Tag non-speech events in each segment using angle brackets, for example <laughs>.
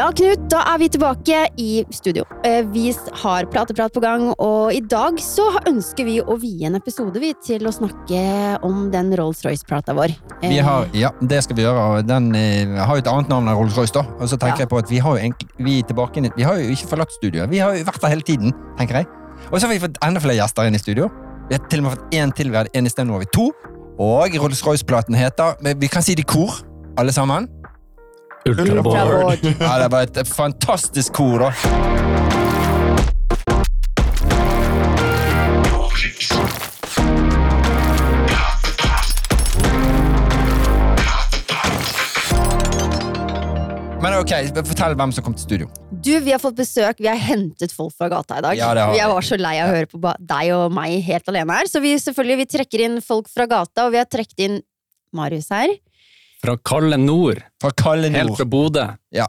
Ja, Knut, da er vi tilbake i studio. Eh, Vi har Plateprat på gang, og i dag så ønsker vi å vie en episode vi til å snakke om den Rolls-Royce-plata vår. Vi Eh, har, ja, det skal vi gjøre. Den eh, har jo et annet navn enn Rolls-Royce. da. Og så tenker Ja. jeg på at Vi har jo egentlig, vi, tilbake, vi har jo ikke forlatt studioet. Vi har jo vært der hele tiden. tenker jeg. Og så har vi fått enda flere gjester inn i studio. Vi har til og med fått én til. Vi hadde en i sted, nå har vi to. Og Rolls-Royce-platen heter Vi kan si det i kor, alle sammen. Vår- Ja, Det var et fantastisk kor, da. Men ok, fortell hvem som kom til studio. Du, vi har fått besøk. Vi har hentet folk fra gata i dag. Ja, det har vi. Jeg var så lei av å høre på deg og meg helt alene her. Så vi selvfølgelig vi trekker inn folk fra gata, og vi har trukket inn Marius her. Fra Kalle Nord, Fra Kalle helt fra Bodø. Ja.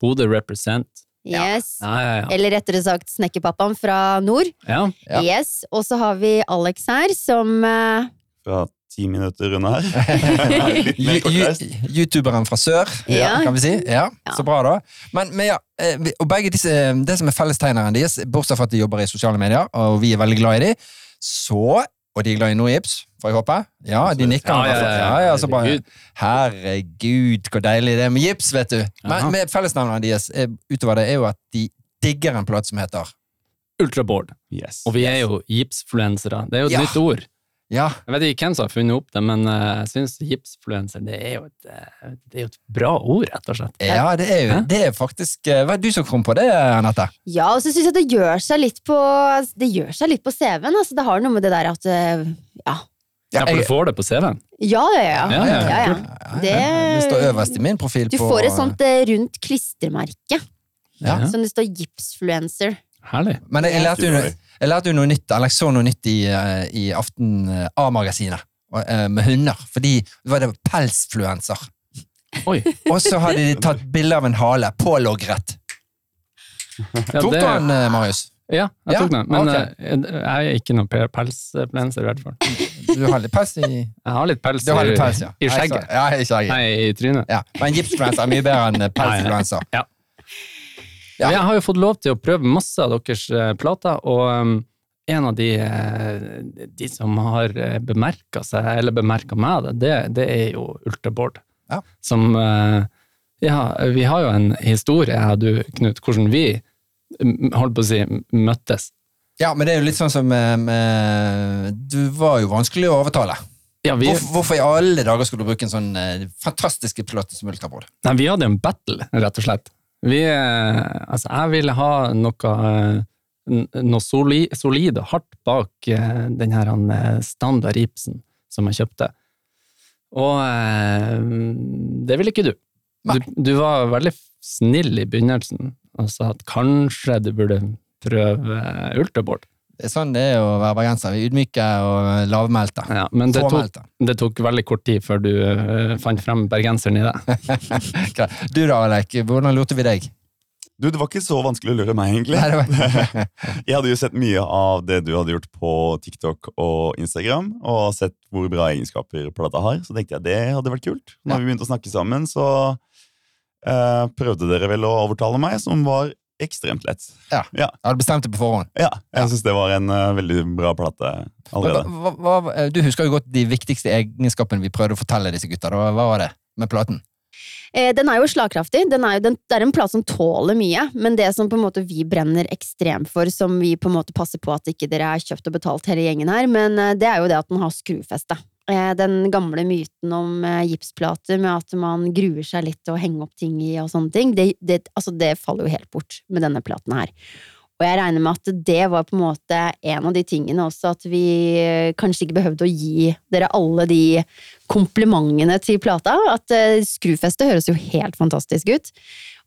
Bodø represent. Yes. Ja, ja, ja. Eller rettere sagt Snekkerpappaen fra nord. ja. Ja. Yes. Og så har vi Alex her, som uh... fra ti minutter unna her. <laughs> Youtuberen fra sør, Ja. kan vi si. Ja, Ja. Så bra, da. Men, men ja, eh, og begge disse, det som er fellestegneren deres, bortsett fra at de jobber i sosiale medier, og vi er veldig glad i dem, så Og de er glad i Nordgips, får jeg håpe? Ja, de nikker. Ja, ja, ja, ja, ja, bare, Herregud. Herregud, hvor deilig det er med gips, vet du. Men med fellesnavnene deres er, utover det er jo at de digger en plate som heter Ultraboard. Yes. Og vi er jo gipsfluensere. Det er jo et Ja. nytt ord. Ja, Jeg vet ikke hvem som har funnet opp det, men eh, jeg syns gipsfluenser det eh, det er jo et bra ord, rett og slett. ja det er jo det er faktisk eh, Hva er det du som kom på det, Anette? Ja, og så syns jeg det gjør seg litt på Det gjør seg litt på CV-en. Altså, det har noe med det der at Ja. Ja, for du får det på CV-en. Ja, ja, ja. Ja, ja, ja, ja. Det, det står øverst i min profil. Du på, får et sånt rundt klistremerke. Ja. som det står gipsfluencer. Herlig. Men jeg, jeg, lærte jo, jeg lærte jo noe nytt, eller jeg så noe nytt i, eh, i Aften eh, A-magasinet og, eh, med hunder. Fordi det var det pelsfluenser. Oi. Og så hadde de tatt bilde av en hale pålogret. Ja, Tok du den, Marius? Ja, jeg Ja, tok den. Men okay. eh, jeg er ikke noen pe- pelsfluenser, i hvert fall. Du har litt pels i <laughs> Jeg har litt pels, har litt pels, ja. i, skjegget. Ja, i skjegget. Nei, i trynet. Ja. Men gipsfluenser er mye bedre enn pelsfluenser. Ja. Ja. Jeg har jo fått lov til å prøve masse av deres eh, plater, og um, en av de, eh, de som har bemerka seg, eller bemerka meg, det, det, er jo Ultraboard. Ja. Som eh, Ja, vi har jo en historie, jeg og du, Knut, hvordan vi holdt på å si møttes. Ja, men det er jo litt sånn som eh, Du var jo vanskelig å overtale. Ja, vi, Hvorfor, hvorfor i alle dager skulle du bruke en sånn fantastisk plate som Bård? nei, vi hadde en battle, rett og slett. Vi, eh, altså, jeg ville ha noe, eh, noe solid, solid og hardt bak denne eh, standard ripsen som jeg kjøpte. Og det ville ikke du. Du. Du var veldig snill i begynnelsen og sa at kanskje du burde prøve ultraboard. Det er sånn det er å være bergenser. Vi er ydmyke og lavmælte. Ja, men det tok, det tok veldig kort tid før du uh, fant frem bergenseren i det. <laughs> Du da, Alek, hvordan lurte vi deg? Du, det var ikke så vanskelig å lure meg, egentlig. Nei, var... <laughs> Jeg hadde jo sett mye av det du hadde gjort på TikTok og Instagram, og sett hvor bra egenskaper plata har, så tenkte jeg det hadde vært kult. Når Ja. vi begynte å snakke sammen, så uh, prøvde dere vel å overtale meg, som var ekstremt lett. Ja. Ja, Jeg hadde bestemt det på forhånd. ja jeg syns det var en uh, veldig bra plate allerede. hva, hva, du husker jo godt de viktigste egenskapene vi prøvde å fortelle disse gutta. Hva var det med platen? Eh, den er jo slagkraftig. Den er jo, den, det er en plate som tåler mye, men det som på en måte vi brenner ekstremt for, som vi på en måte passer på at ikke dere er kjøpt og betalt hele gjengen her, men eh, det er jo det at den har skrufeste. Eh, den gamle myten om eh, gipsplater med at man gruer seg litt til å henge opp ting i og sånne ting, det, det, altså det faller jo helt bort med denne platen her. Og jeg regner med at det var på en måte en av de tingene også, at vi eh, kanskje ikke behøvde å gi dere alle de komplimentene til plata. At skrufestet høres jo helt fantastisk ut.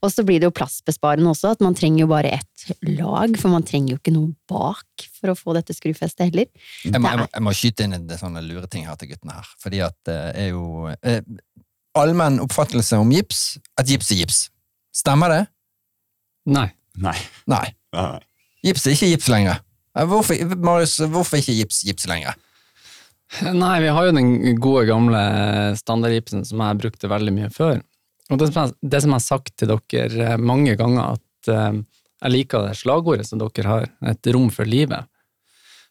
Og så blir det jo plassbesparende også, at man trenger jo bare ett lag, for man trenger jo ikke noe bak for å få dette skrufestet heller. Jeg må, jeg må, jeg må skyte inn en sånn lureting her til guttene her. Fordi at det er jo eh, Allmenn oppfattelse om gips at gips er gips. Stemmer det? Nei. Nei. Nei. nei, nei. Gips er ikke gips lenger. Eh, Hvorfor, Marius, hvorfor ikke gips gips lenger? Nei, vi har jo den gode gamle standardgipsen som jeg brukte veldig mye før. Og det som, jeg, det som jeg har sagt til dere eh, mange ganger, at eh, jeg liker det slagordet som dere har, et rom for livet.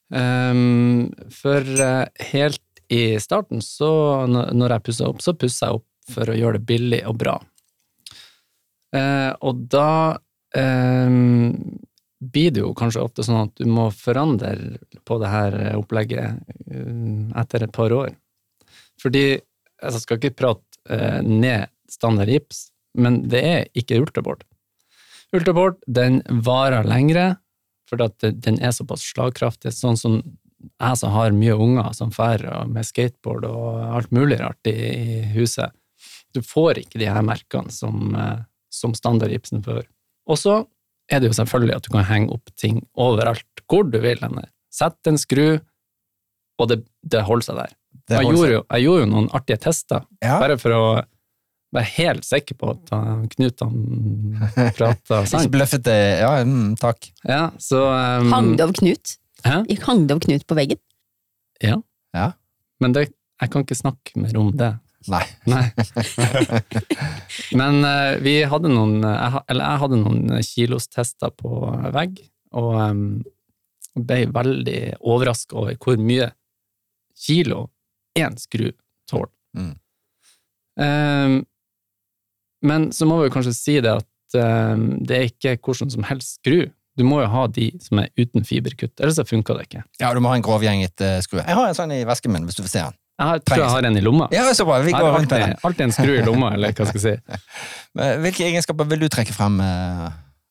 Um, for uh, helt i starten, så når jeg pussa opp, så pussa jeg opp for å gjøre det billig og bra. Uh, og da um, blir det jo kanskje ofte sånn at du må forandre på det her opplegget uh, etter et par år. Fordi altså, jeg skal ikke prate ned standard gips, men det er ikke ultraboard. Ultraboard den varer lengre, fordi at den er såpass slagkraftig. Sånn som jeg som har mye unger som drar med skateboard og alt mulig rart i, i huset. Du får ikke de her merkene som, eh, som standardgipsen før. Og så er det jo selvfølgelig at du kan henge opp ting overalt hvor du vil. henne. Sett en skru, og det, det holder seg der. Holder Jeg gjorde, jo, jeg gjorde jo noen artige tester, Ja. bare for å være helt sikker på at Knut han prata <laughs> Ikke bløffet bløffete. Ja, mm, takk. Ja, så um, Hang det opp Knut? Hæ? Hang det opp Knut på veggen? Ja. Ja. Men det, jeg kan ikke snakke mer om det. Nei. Nei. <laughs> <laughs> Men uh, vi hadde noen jeg, Eller jeg hadde noen kilostester på vegg, og um, ble veldig overraska over hvor mye kilo én skru tåler. Mm. Em, men så må vi kanskje si det at uh, det er ikke hvordan som helst skru. Du må jo ha de som er uten fiberkutt, ellers så funker det ikke. Ja, du må ha en grovgjenget uh, skru. Jeg har en sånn i vesken min, hvis du vil se den. Jeg har, tror jeg har en i lomma. Ja, så bra. Vi går har rundt med den. alltid, en skru i lomma, eller hva skal jeg si. <laughs> Men Hvilke egenskaper vil du trekke frem, uh,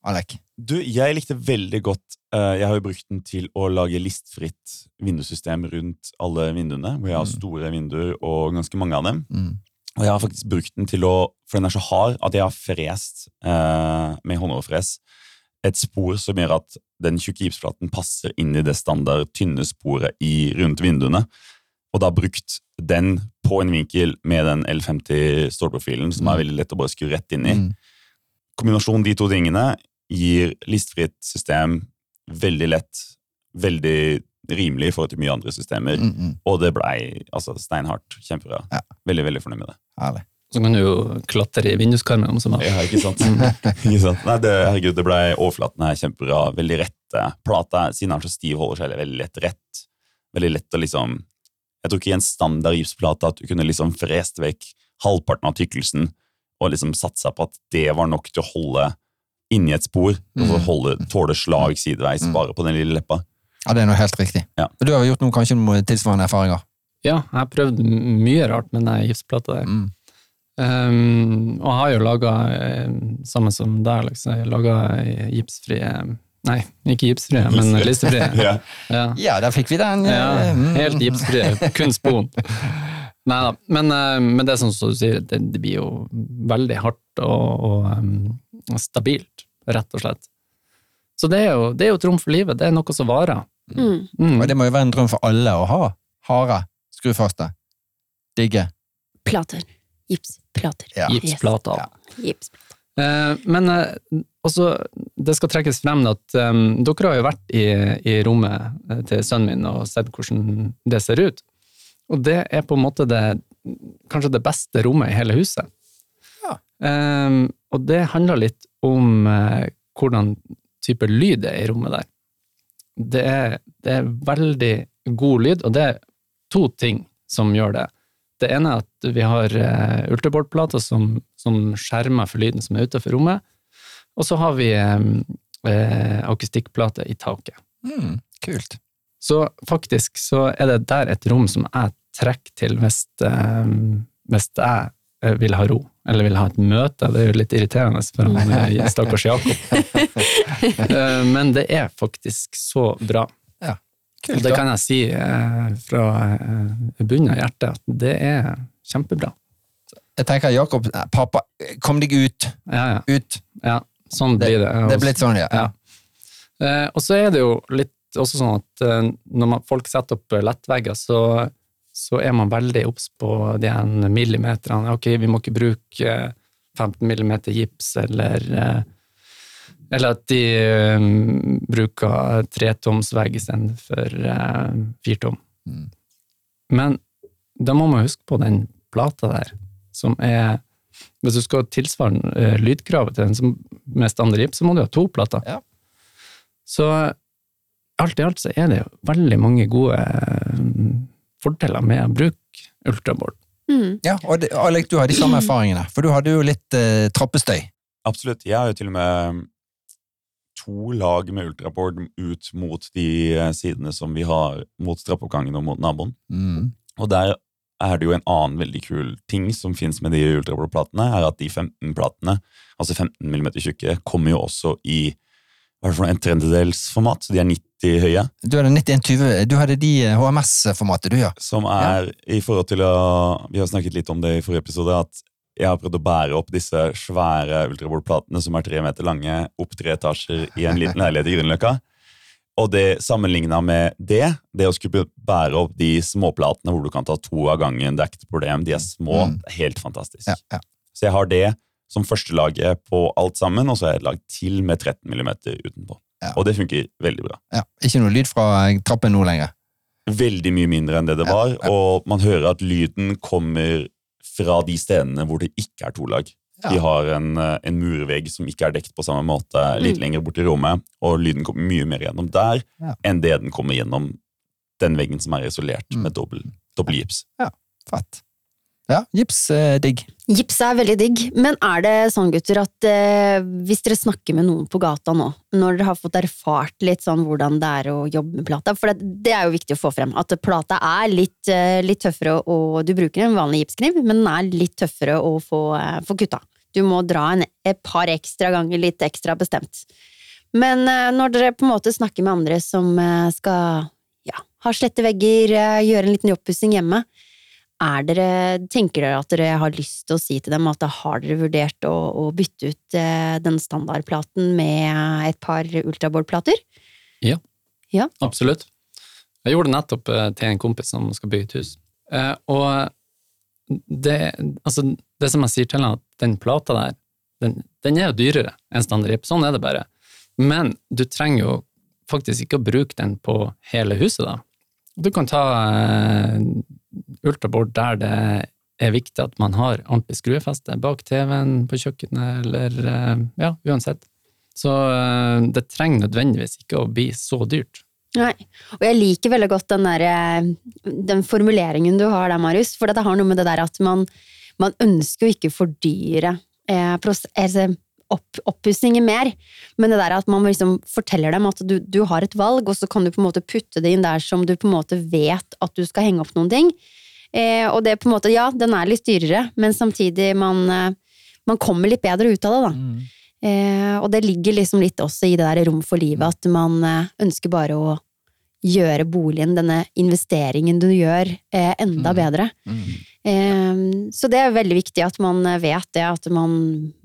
Alek? Du, jeg likte veldig godt uh, Jeg har jo brukt den til å lage listfritt vindussystem rundt alle vinduene, hvor jeg har Mm. store vinduer og ganske mange av dem. Mm. Og jeg har faktisk brukt den til å For den er så hard at jeg har frest eh, med håndoverfres et spor som gjør at den tjukke gipsplaten passer inn i det standard tynne sporet i, rundt vinduene. Og da brukt den på en vinkel med den L50 stålprofilen, som er Mm. veldig lett å bare skru rett inn i. Mm. Kombinasjonen de to tingene gir listfritt system veldig lett, veldig rimelig i forhold til mye andre systemer. Mm, mm. Og det blei altså, steinhardt. Kjempebra. Ja. Veldig veldig fornøyd med det. Herlig. Så kan du jo klatre i vinduskarmen om sommeren. Ja, ikke sant? <laughs> ikke sant? Nei, det, herregud, det ble overflaten her kjempebra. Veldig rette. Plata, siden den er så stiv, holder seg veldig lett rett. Veldig lett å liksom Jeg tror ikke i en standard gipsplate at du kunne liksom frest vekk halvparten av tykkelsen og liksom satsa på at det var nok til å holde inni et spor, og så Mm. holde, tåle slag sideveis Mm. bare på den lille leppa. Ja, det er noe helt riktig. Ja. Du har jo gjort noen, kanskje noen tilsvarende erfaringer. Ja, jeg har prøvd mye rart med den gipsplata der. Mm. Um, og har jo laga, samme som deg, liksom, laga gipsfrie Nei, ikke gipsfrie, men listefrie. <laughs> Ja. Ja. Ja, der fikk vi den. Ja, eh, mm. helt gipsfrie, kun spon. Nei da, men, eh, men det er sånn som du sier, det, det blir jo veldig hardt og, og um, stabilt, rett og slett. Så det er, jo, det er jo et rom for livet, det er noe som varer. Mm. Mm. Og det må jo være en drøm for alle å ha harde, skrufaste, digge. Plater. Gipsplater. Ja. Gipsplater. Ja. Gipsplater. Eh, men eh, også, det skal trekkes frem at eh, dere har jo vært i, i rommet eh, til sønnen min og sett hvordan det ser ut. Og det er på en måte det, kanskje det beste rommet i hele huset. Ja. Eh, og det handler litt om eh, hvordan type lyd det er i rommet der. Det er, det er veldig god lyd, og det er to ting som gjør det. Det ene er at vi har uh, ultraboardplater som, som skjermer for lyden som er utenfor rommet, og så har vi um, uh, akustikkplate i taket. Mm, kult. Så faktisk så er det der et rom som jeg trekker til hvis, uh, hvis jeg eh, vil ha ro, eller vil ha et møte. Det er jo litt irriterende for han eh, <laughs> stakkars Jakob. <laughs> Eh, Men det er faktisk så bra. Kult, Og det kan jeg si eh, fra bunnen av hjertet, at det er kjempebra. Jeg tenker, Jakob, pappa, kom deg ut. Ja, ja. Ut. ja sånn blir det. det er blitt sånn, ja. Ja. Og så er det jo litt også sånn at når folk setter opp lettvegger, så, så er man veldig obs på de millimeterne. Ok, vi må ikke bruke eh, 15 millimeter gips, eller eh, eller at de eh, bruker tretomsvegg istedenfor uh, firtom. Mm. Men da må man huske på den plata der, som er Hvis du skal tilsvare eh, lydkravet til den som, med standard gips, så må du ha to plater. Ja. Så alt i alt så er det jo veldig mange gode eh, fordeler med å bruke ultraboard. Mm. Ja, og det, Alek, du har de samme erfaringene, for du hadde jo litt eh, trappestøy. Absolutt. Jeg har jo til og med to lag med ultraboard ut mot de eh, sidene som vi har mot trappeoppgangen og mot naboen. Mm. Og der er det jo en annen veldig kul ting som finnes med de ultraboard-platene, er at de 15 platene, altså 15 mm tjukke, kommer jo også i hva er det for noe, en tredjedelsformat, så de er 90 høye. Du hadde 9120, du hadde de eh, HMS-formatet du, ja. Som er i forhold til å Vi har snakket litt om det i forrige episode, at jeg har prøvd å bære opp disse svære ultraboard-platene som er tre meter lange, opp tre etasjer i en liten leilighet i Grünerløkka. Og det sammenligna med det, det å skulle bære opp de småplatene hvor du kan ta to av gangen, det er ikke et problem, de er små, Mm. helt fantastisk. ja, ja. Så jeg har det som førstelaget på alt sammen, og så har jeg et lag til med 13 mm utenpå. Ja. Og det funker veldig bra. ja. Ikke noe lyd fra trappen nå lenger. Veldig mye mindre enn det det var, ja. og man hører at lyden kommer fra de stedene hvor det ikke er to lag. De har en, eh, en murvegg som ikke er dekt på samme måte litt Mm. lenger bort i rommet, og lyden kommer mye mer gjennom der enn det den kommer gjennom den veggen som er isolert Mm. med dobbel, dobbel Ja, Fett. Ja, gips er digg. Gips er veldig digg, men er det sånn, gutter, at eh, hvis dere snakker med noen på gata nå, når dere har fått erfart litt sånn hvordan det er å jobbe med plata, for det, det er jo viktig å få frem, at plata er litt, eh, litt tøffere, og du bruker en vanlig gipskniv, men den er litt tøffere å få, eh, få kutta. Du må dra en, et par ekstra ganger, litt ekstra bestemt. Men eh, når dere på en måte snakker med andre som eh, skal ja, ha slette vegger, eh, gjøre en liten oppussing hjemme, dere, tenker dere at dere har lyst til å si til dem at da har dere vurdert å, å bytte ut eh, den standardplaten med et par ultraboardplater? Absolutt. Jeg gjorde det nettopp eh, til en kompis som skal bygge et hus. Eh, og det, altså, det som jeg sier til ham, at den plata der, den, den er jo dyrere enn standardrip. Sånn er det bare. Men du trenger jo faktisk ikke å bruke den på hele huset, da. Du kan ta uh, ultrabord der det er viktig at man har ordentlig skruefeste bak TV-en, på kjøkkenet, eller uh, ja, uansett. Så uh, det trenger nødvendigvis ikke å bli så dyrt. Nei. Og jeg liker veldig godt den, der, eh, den formuleringen du har der, Marius, for det har noe med det der at man, man ønsker jo ikke fordyre eh, prosess, altså, opp, oppussinger mer, men det der at man liksom forteller dem at du, du har et valg, og så kan du på en måte putte det inn der som du på en måte vet at du skal henge opp noen ting. Eh, og det er på en måte, ja, den er litt dyrere, men samtidig man, eh, man kommer litt bedre ut av det, da. Eh, og det ligger liksom litt også i det der rom for livet, at man eh, ønsker bare å gjøre boligen, denne investeringen du gjør, eh, enda Mm. bedre. Mm. Eh, så det er veldig viktig at man vet det, at man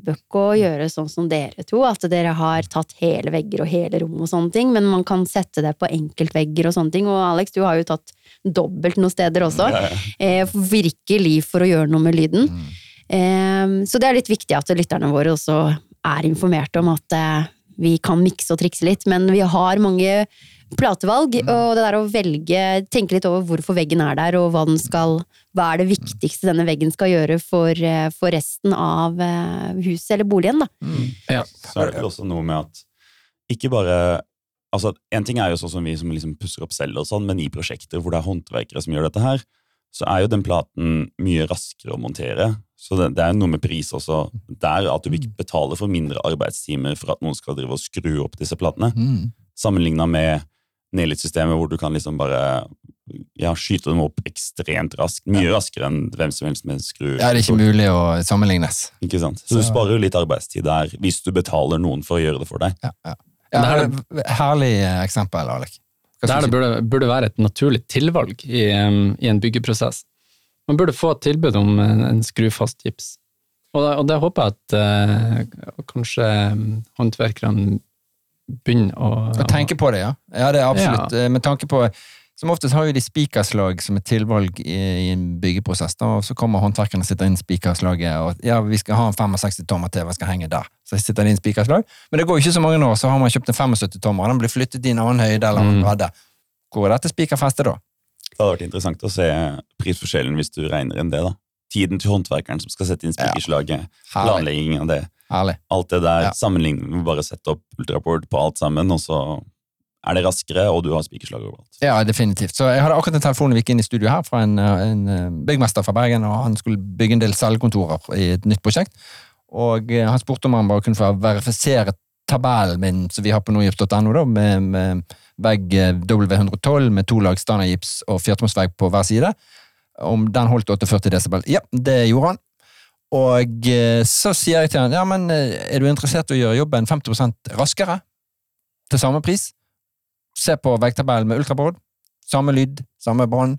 bør ikke gjøre sånn som dere to, at dere har tatt hele vegger og hele rom og sånne ting, men man kan sette det på enkeltvegger og sånne ting. Og Alex, du har jo tatt dobbelt noen steder også, Ja, ja. eh, virkelig for å gjøre noe med lyden. Mm. Eh, så det er litt viktig at lytterne våre også er informerte om at eh, vi kan mikse og trikse litt, men vi har mange platevalg, og det der å velge, tenke litt over hvorfor veggen er der, og hva den skal, hva er det viktigste denne veggen skal gjøre for, eh, for resten av eh, huset eller boligen, da. Mm. Ja. Så er det vel også noe med at ikke bare altså En ting er jo sånn som vi som liksom pusser opp selv, og sånn, men i prosjekter hvor det er håndverkere som gjør dette her, så er jo den platen mye raskere å montere. Så det, det er noe med pris også der, at du vil ikke betale for mindre arbeidstimer for at noen skal drive og skru opp disse platene, Mm. sammenligna med Nelit-systemet hvor du kan liksom bare ja, skyte dem opp ekstremt raskt. Mye raskere enn hvem som helst med en skru. Ja, det er ikke mulig å sammenlignes. Ikke sant? Så du sparer jo litt arbeidstid der, hvis du betaler noen for å gjøre det for deg. Ja, ja. ja, Det er det er herlig eksempel, Alek. Det her burde, burde være et naturlig tilvalg i, um, i en byggeprosess. Man burde få et tilbud om en, en skrufast gips. Og det, og det håper jeg at uh, kanskje håndverkerne begynner å Å tenke på det, ja. Ja, det er absolutt. Ja. Med tanke på Som oftest har jo de spikerslag som et tilvalg i, i en byggeprosess, da, og så kommer håndverkerne og sitter inn spikerslaget, og ja, vi skal ha en 65 tommer til, hva skal henge der? Så sitter de inn spikerslag. Men det går jo ikke så mange år, så har man kjøpt en 75 tommer, og den blir flyttet i en annen høyde eller annen Mm. bredde. Hvor er dette spikerfestet da? Det hadde vært interessant å se prisforskjellen hvis du regner inn det. da. tiden til håndverkeren som skal sette inn spikerslaget, planleggingen planlegging av det. Herlig. Alt det der Ja. sammenlignet bare sette opp ultraport på alt sammen, og så er det raskere, og du har spikerslag overalt. Ja, definitivt. Så jeg hadde akkurat en telefon vi gikk inn i studio her fra en, en eh, byggmester fra Bergen, og han skulle bygge en del cellekontorer i et nytt prosjekt. Og eh, han spurte om han bare kunne få verifisere tabellen min som vi har på nogips.no, da, med, med vegg eh, W112 med to lag standardgips og firtomsvegg på hver side. Om den holdt 48 desibel. Ja, det gjorde han. Og eh, så sier jeg til han, ja, men eh, er du interessert i å gjøre jobben 50 raskere? Til samme pris? Se på vekttabellen med ultrabord. Samme lyd, samme brann.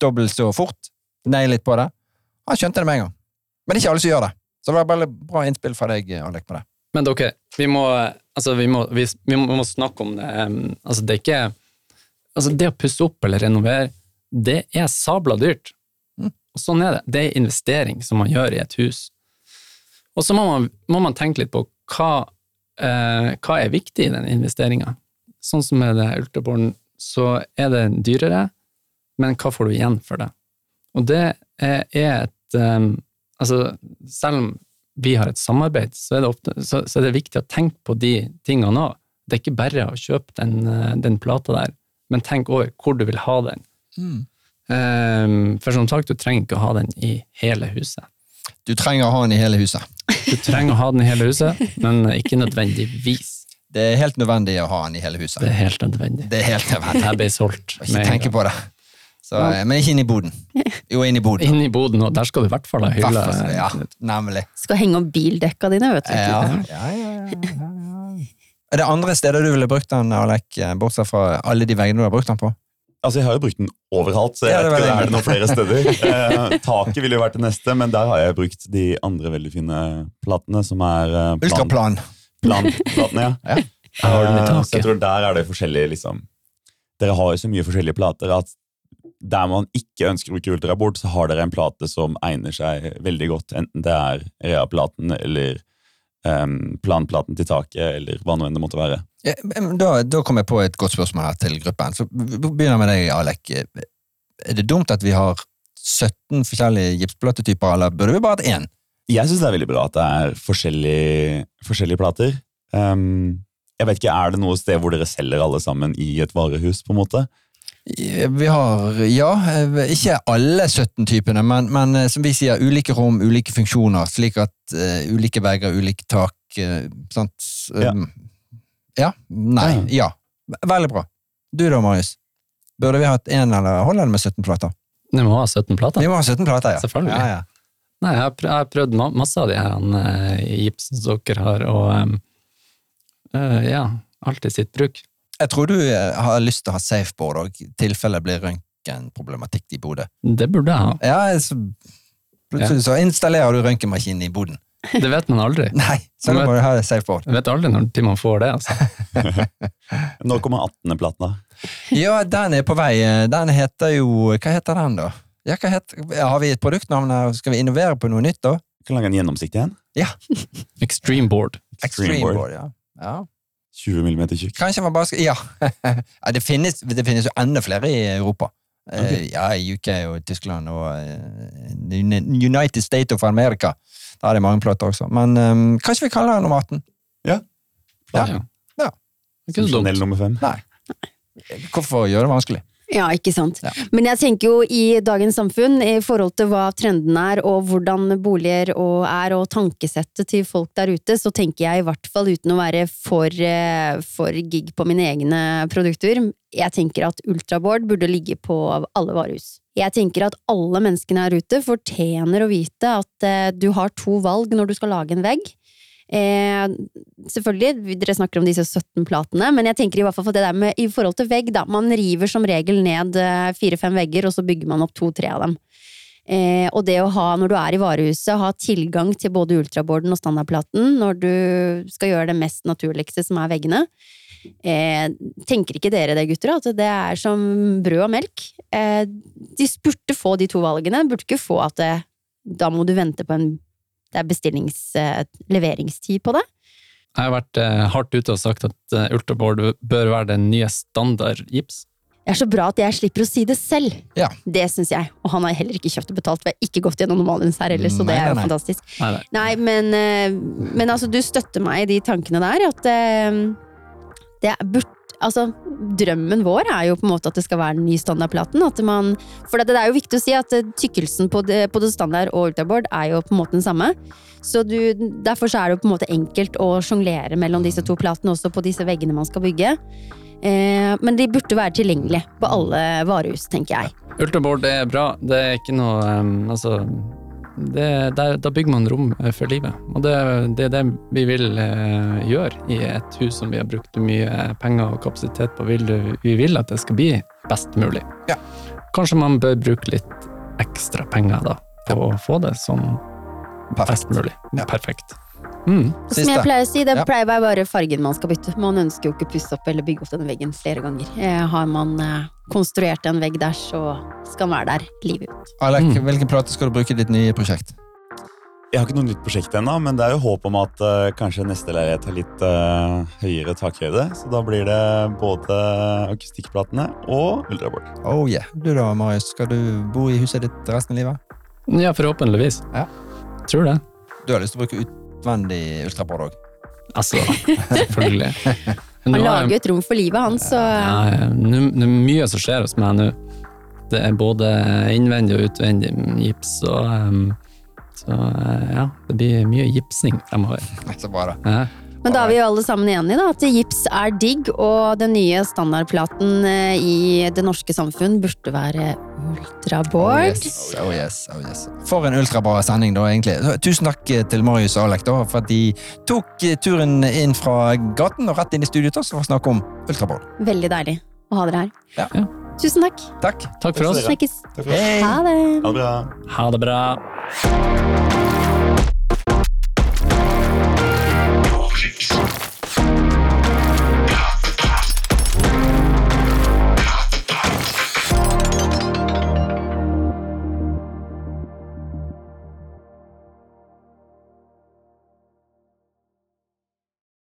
Dobbelt så fort. Nei litt på det. Han skjønte det med en gang. Men det er ikke alle som gjør det. Så det var bare bra innspill fra deg, Alek, på det. Men dere, vi må, altså, vi må, vi, vi må, snakke om det. Altså, det er ikke altså, Det å pusse opp eller renovere, det er sabla dyrt. Mm. Og sånn er det. Det er investering som man gjør i et hus. Og så må man, må man tenke litt på hva, eh, hva er viktig i den investeringa. Sånn som med det ultraboren, så er det dyrere, men hva får du igjen for det? Og det er et eh, Altså, selv om vi har et samarbeid, så er det, ofte, så, så er det viktig å tenke på de tingene òg. Det er ikke bare å kjøpe den, eh, den plata der, men tenk over hvor du vil ha den. Um, for som sagt, du trenger ikke å ha den i hele huset. Du trenger å ha den i hele huset. Du trenger å ha den i hele huset, men ikke nødvendigvis. Det er helt nødvendig å ha den i hele huset. Det er helt nødvendig. Det er helt nødvendig. Jeg ble solgt. Ikke tenke på det. Så, ja. men ikke inn i boden. Jo, inn i boden. Inn i boden, og der skal du i hvert fall ha hylle. Ja, nemlig. Skal henge opp bildekka dine, vet du. Ja, ja, ja, ja, ja. Er det andre steder du ville brukt den, Alek, eh, bortsett fra alle de veggene du har brukt den på? Altså, Jeg har jo brukt den overalt, så jeg Ja, vet ikke om det. er det noen flere steder. <laughs> Eh, taket ville jo vært det neste, men der har jeg brukt de andre veldig fine platene, som er eh, plan- Ultraplan. planplatene. Ja. <laughs> Ja. I Eh, Så jeg tror der er det forskjellige liksom Dere har jo så mye forskjellige plater at der man ikke ønsker å bruke ultraboard, så har dere en plate som egner seg veldig godt, enten det er rea-platen eller em, planplaten til taket, eller hva nå enn det måtte være. Ja, Da, da kom jeg på et godt spørsmål her til gruppen. Så begynner med deg, Alek. Er det dumt at vi har 17 forskjellige gipsplatetyper, eller burde vi bare hatt én? Jeg syns det er veldig bra at det er forskjellige, forskjellige plater. Um, jeg vet ikke, Er det noe sted hvor dere selger alle sammen i et varehus? på en måte? Vi har, ja, ikke alle 17 typene, men, men eh, som vi sier, ulike rom, ulike funksjoner, slik at uh, ulike vegger, ulike tak, Uh, sant? Um, ja? Nei, ja. Veldig bra. Du da, Marius? Burde vi hatt én, eller holder det med 17 plater? Vi må ha 17 plater. Vi må ha 17 plater, ja. Selvfølgelig. Ja, ja. Nei, jeg har prøvd, jeg har prøvd masse av de her gipsene gipsen som dere har, og um, uh, ja, alltid sitt bruk. Jeg tror du eh, har lyst til å ha safeboard òg, i tilfelle blir røntgenproblematikk i Bodø. Det burde jeg ha. Ja, så, plutselig så installerer du røntgenmaskinen i boden. <laughs> Det vet man aldri. <laughs> Nei, så da må du safe. Jeg vet aldri når til man får det. Altså. <laughs> Når kommer 18. platen, da? Ja, den er på vei. Den heter jo Hva heter den, da? Ja, hva heter, har vi et produktnavn her? Skal vi innovere på noe nytt, da? Vi kan lage en gjennomsiktig en. Extreme board. Extreme board. ja. ja. 20 mm tjukk. Kanskje man bare skal Ja. ja det, finnes, det finnes jo enda flere i Europa. Okay. Ja, i UK og Tyskland og eh, United States of America. Da er det mange plotter også. Men um, kanskje vi kaller den nummer 18? Ja. Ja. Ja. Det er ikke så Chanel dumt. nummer 5. Nei. Hvorfor gjøre det vanskelig? Ja, ikke sant. Ja. Men jeg tenker jo i dagens samfunn, i forhold til hva trenden er, og hvordan boliger og er, og tankesettet til folk der ute, så tenker jeg i hvert fall, uten å være for, eh, for gig på mine egne produkter, jeg tenker at ultraboard burde ligge på alle varehus. Jeg tenker at alle menneskene her ute fortjener å vite at eh, du har to valg når du skal lage en vegg. Eh, selvfølgelig, dere snakker om disse 17 platene, men jeg tenker i hvert fall for det der med i forhold til vegg, da. Man river som regel ned eh, fire-fem vegger, og så bygger man opp to-tre av dem. Eh, og det å ha, når du er i varehuset, ha tilgang til både ultraboarden og standardplaten når du skal gjøre det mest naturligste, som er veggene. Eh, tenker ikke dere det, gutter, at det er som brød og melk? Eh, de burde få de to valgene, burde ikke få at det, da må du vente på en det er bestillings... Eh, leveringstid på det. Jeg har vært eh, hardt ute og sagt at eh, ultraboard bør være den nye standard gips. Det er så bra at jeg slipper å si det selv. Ja. Det syns jeg. Og han har heller ikke kjøpt og betalt. Vi har ikke gått gjennom normalens her heller, så det er jo nei, nei. fantastisk. Nei, nei. Nei, men, men altså, du støtter meg i de tankene der. At det er burt, altså, drømmen vår er jo på en måte at det skal være den nye standardplaten. At man, for det er jo viktig å si at eh, tykkelsen på det, på det standard og ultraboard er jo på en måte den samme. Så du, derfor så er det jo på en måte enkelt å sjonglere mellom disse to platene også på disse veggene man skal bygge. Eh, men de burde være tilgjengelige på alle varehus, tenker jeg. Ultraboard er bra. Det er ikke noe um, Altså, det, der, da bygger man rom eh, for livet. Og det, det er det vi vil eh, gjøre i et hus som vi har brukt mye penger og kapasitet på. Vil, vi vil at det skal bli best mulig. Ja. Kanskje man bør bruke litt ekstra penger da, på å få det sånn best mulig. Ja. Perfekt. Mm. Som jeg pleier å si, det Ja. pleier å være bare fargen man skal bytte. Man ønsker jo ikke å pusse opp eller bygge opp denne veggen flere ganger. Eh, har man eh, konstruert en vegg der, så skal den være der livet ut. Alek, Mm. hvilken plate skal du bruke i ditt nye prosjekt? Jeg har ikke noe nytt prosjekt ennå, men det er jo håp om at uh, kanskje neste leilighet har litt uh, høyere takhøyde. Så da blir det både akustikkplatene og ultraboard. Oh yeah. Du da, Marius, skal du bo i huset ditt resten av livet? Ja, forhåpentligvis. Ja. Tror det. Du har lyst til å bruke utvendig ultrapod òg? Altså, <laughs> selvfølgelig. Han er- lager jo et rom for livet hans, så Ja, ja. Det er mye som skjer hos meg nå. Det er både innvendig og utvendig gips, og um, så eh, ja, det blir mye gipsing fremover. <laughs> Så bra, da. Ja. Men da er vi jo alle sammen enige da, at gips er digg, og den nye standardplaten eh, i det norske samfunn burde være Oh ultraboard. yes. Oh yes, oh yes. For en ultrabra sending, da, egentlig. Tusen takk eh, til Marius og Alek da, for at de tok eh, turen inn fra gaten og rett inn i studio til oss for å snakke om ultraboard. Veldig deilig å ha dere her. Ja. Ja. Tusen takk. Takk. Takk for oss. Snakkes. Takk for oss. Hei. Ha det. Ha det bra. Ha det bra. Mix.